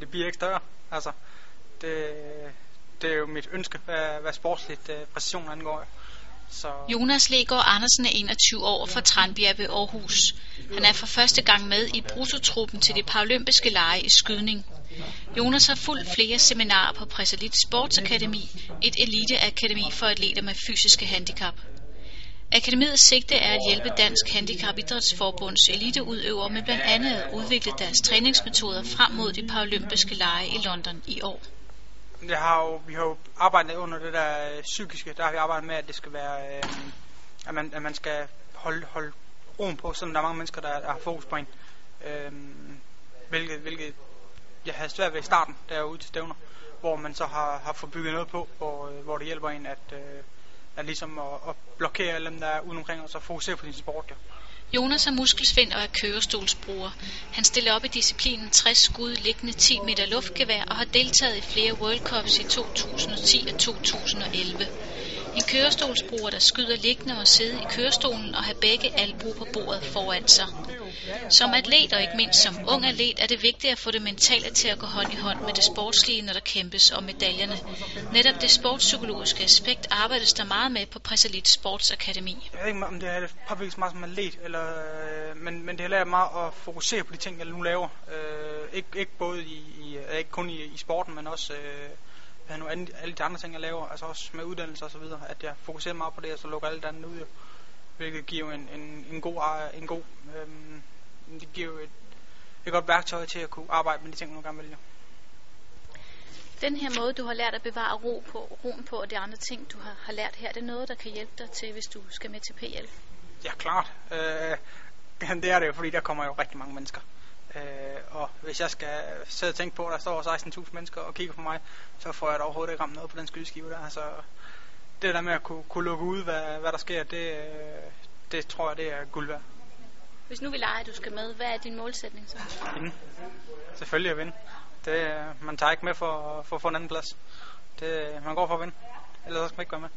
Det bliver ikke større. Altså, det, det er jo mit ønske, hvad, hvad sportsligt uh, præcision angår. Så... Jonas Legaard Andersen er 21 år fra Tranbjerg ved Aarhus. Han er for første gang med i brutotruppen til de paralympiske lege i skydning. Jonas har fulgt flere seminarer på Præsalit Sportsakademi, et eliteakademi for atleter med fysiske handicap. Akademiets sigte er at hjælpe Dansk Handicap Idrætsforbunds eliteudøvere med blandt andet at udvikle deres træningsmetoder frem mod de paralympiske lege i London i år. Jeg har jo, vi har jo arbejdet under det der øh, psykiske, der har vi arbejdet med, at det skal være, øh, at, man, at man skal holde, holde roen på, selvom der er mange mennesker, der, der har fokus på en. Øh, hvilket, hvilket jeg havde svært ved i starten, da jeg var ude til stævner, hvor man så har, har fået bygget noget på, hvor, øh, hvor det hjælper en at, øh, at, ligesom at, at blokere alle dem, der er uden omkring, og så fokusere på sin sport. Ja. Jonas er muskelsvind og er kørestolsbruger. Han stiller op i disciplinen 60 skud liggende 10 meter luftgevær og har deltaget i flere World Cups i 2010 og 2011. En kørestolsbruger, der skyder liggende og sidde i kørestolen og have begge albuer på bordet foran sig. Som atlet og ikke mindst som ung atlet er det vigtigt at få det mentale til at gå hånd i hånd med det sportslige, når der kæmpes om medaljerne. Netop det sportspsykologiske aspekt arbejdes der meget med på Presalit Sportsakademi. Jeg ved ikke, om det er påvirket så meget som atlet, eller, øh, men, men det har lært mig at fokusere på de ting, jeg nu laver. Øh, ikke, ikke både i, i, ikke kun i, i sporten, men også øh, hvad nu, alle de andre ting, jeg laver, altså også med uddannelse og så videre, at jeg fokuserer meget på det, og så lukker alle de andre ud, hvilket giver jo en, en, en god, en god øhm, det giver jo et, et godt værktøj til at kunne arbejde med de ting, man gerne vælger. Den her måde, du har lært at bevare ro på, roen på, og de andre ting, du har, har lært her, det er noget, der kan hjælpe dig til, hvis du skal med til PL? Ja, klart. Øh, det er det jo, fordi der kommer jo rigtig mange mennesker. Øh, og hvis jeg skal sidde og tænke på, at der står 16.000 mennesker og kigger på mig, så får jeg da overhovedet ikke ramt noget på den skydeskive der. Så det der med at kunne, kunne lukke ud, hvad, hvad der sker, det, det tror jeg, det er guld værd. Hvis nu vi leger, at du skal med, hvad er din målsætning så? Vinde. Selvfølgelig at vinde. Det, man tager ikke med for, for at få en anden plads. Det, man går for at vinde. Ellers skal man ikke være med.